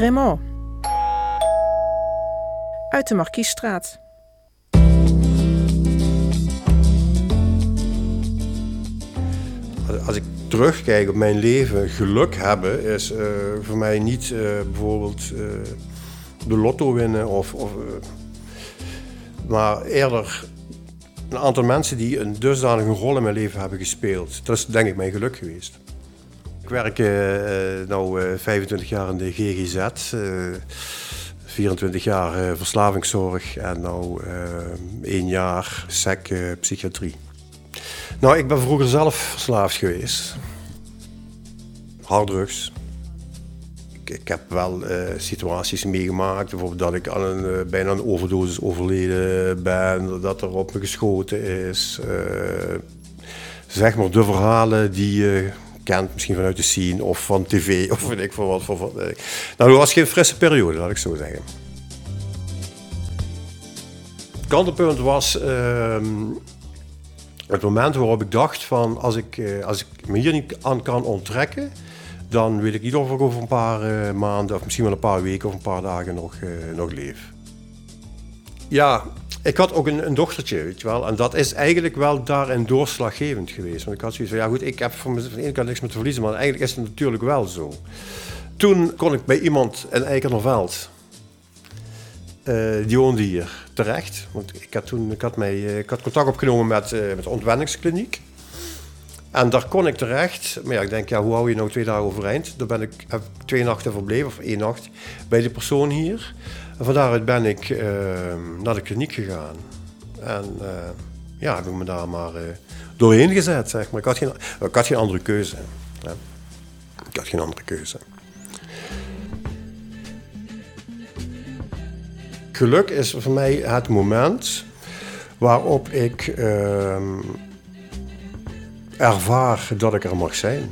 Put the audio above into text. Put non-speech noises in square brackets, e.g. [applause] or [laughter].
Raymond. Uit de Markiesstraat. Als ik terugkijk op mijn leven, geluk hebben is uh, voor mij niet uh, bijvoorbeeld uh, de lotto winnen of, of maar eerder een aantal mensen die een dusdanige rol in mijn leven hebben gespeeld. Dat is denk ik mijn geluk geweest. Werk uh, nu 25 jaar in de GGZ. 24 jaar verslavingszorg en nu één jaar SEC psychiatrie. Nou, ik ben vroeger zelf verslaafd geweest. Harddrugs. Ik, ik heb wel situaties meegemaakt, bijvoorbeeld dat ik aan een, bijna een overdosis overleden ben, dat er op me geschoten is. Zeg maar de verhalen die misschien vanuit de scene of van tv [laughs] of weet ik veel wat. Voor, voor, nou, dat was geen frisse periode, laat ik zo zeggen. Het kantelpunt was ehm, het moment waarop ik dacht van als ik, uh, als ik me hier niet aan kan onttrekken, dan weet ik niet of ik over een paar uh, maanden of misschien wel een paar weken of een paar dagen nog, nog leef. Ja, ik had ook een, een, dochtertje, weet je wel. En dat is eigenlijk wel daarin doorslaggevend geweest. Want ik had zoiets van, ja goed, ik heb van de ene kant niks meer te verliezen, maar eigenlijk is het natuurlijk wel zo. Toen kon ik bij iemand in Eikernerveld, uh, die woonde hier, terecht. Want ik had toen ik had mij, ik had contact opgenomen met, uh, met de ontwenningskliniek. En daar kon ik terecht. Maar ja, ik denk, ja, hoe hou je nou twee dagen overeind? Daar ben ik, heb twee nachten verbleven, of één nacht, bij de persoon hier. En van daaruit ben ik uh, naar de kliniek gegaan. En uh, ja, heb ik me daar maar uh, doorheen gezet, zeg maar. Ik had geen, ik had geen andere keuze. Ik had geen andere keuze. Geluk is voor mij het moment waarop ik ehm, ervaar dat ik er mag zijn.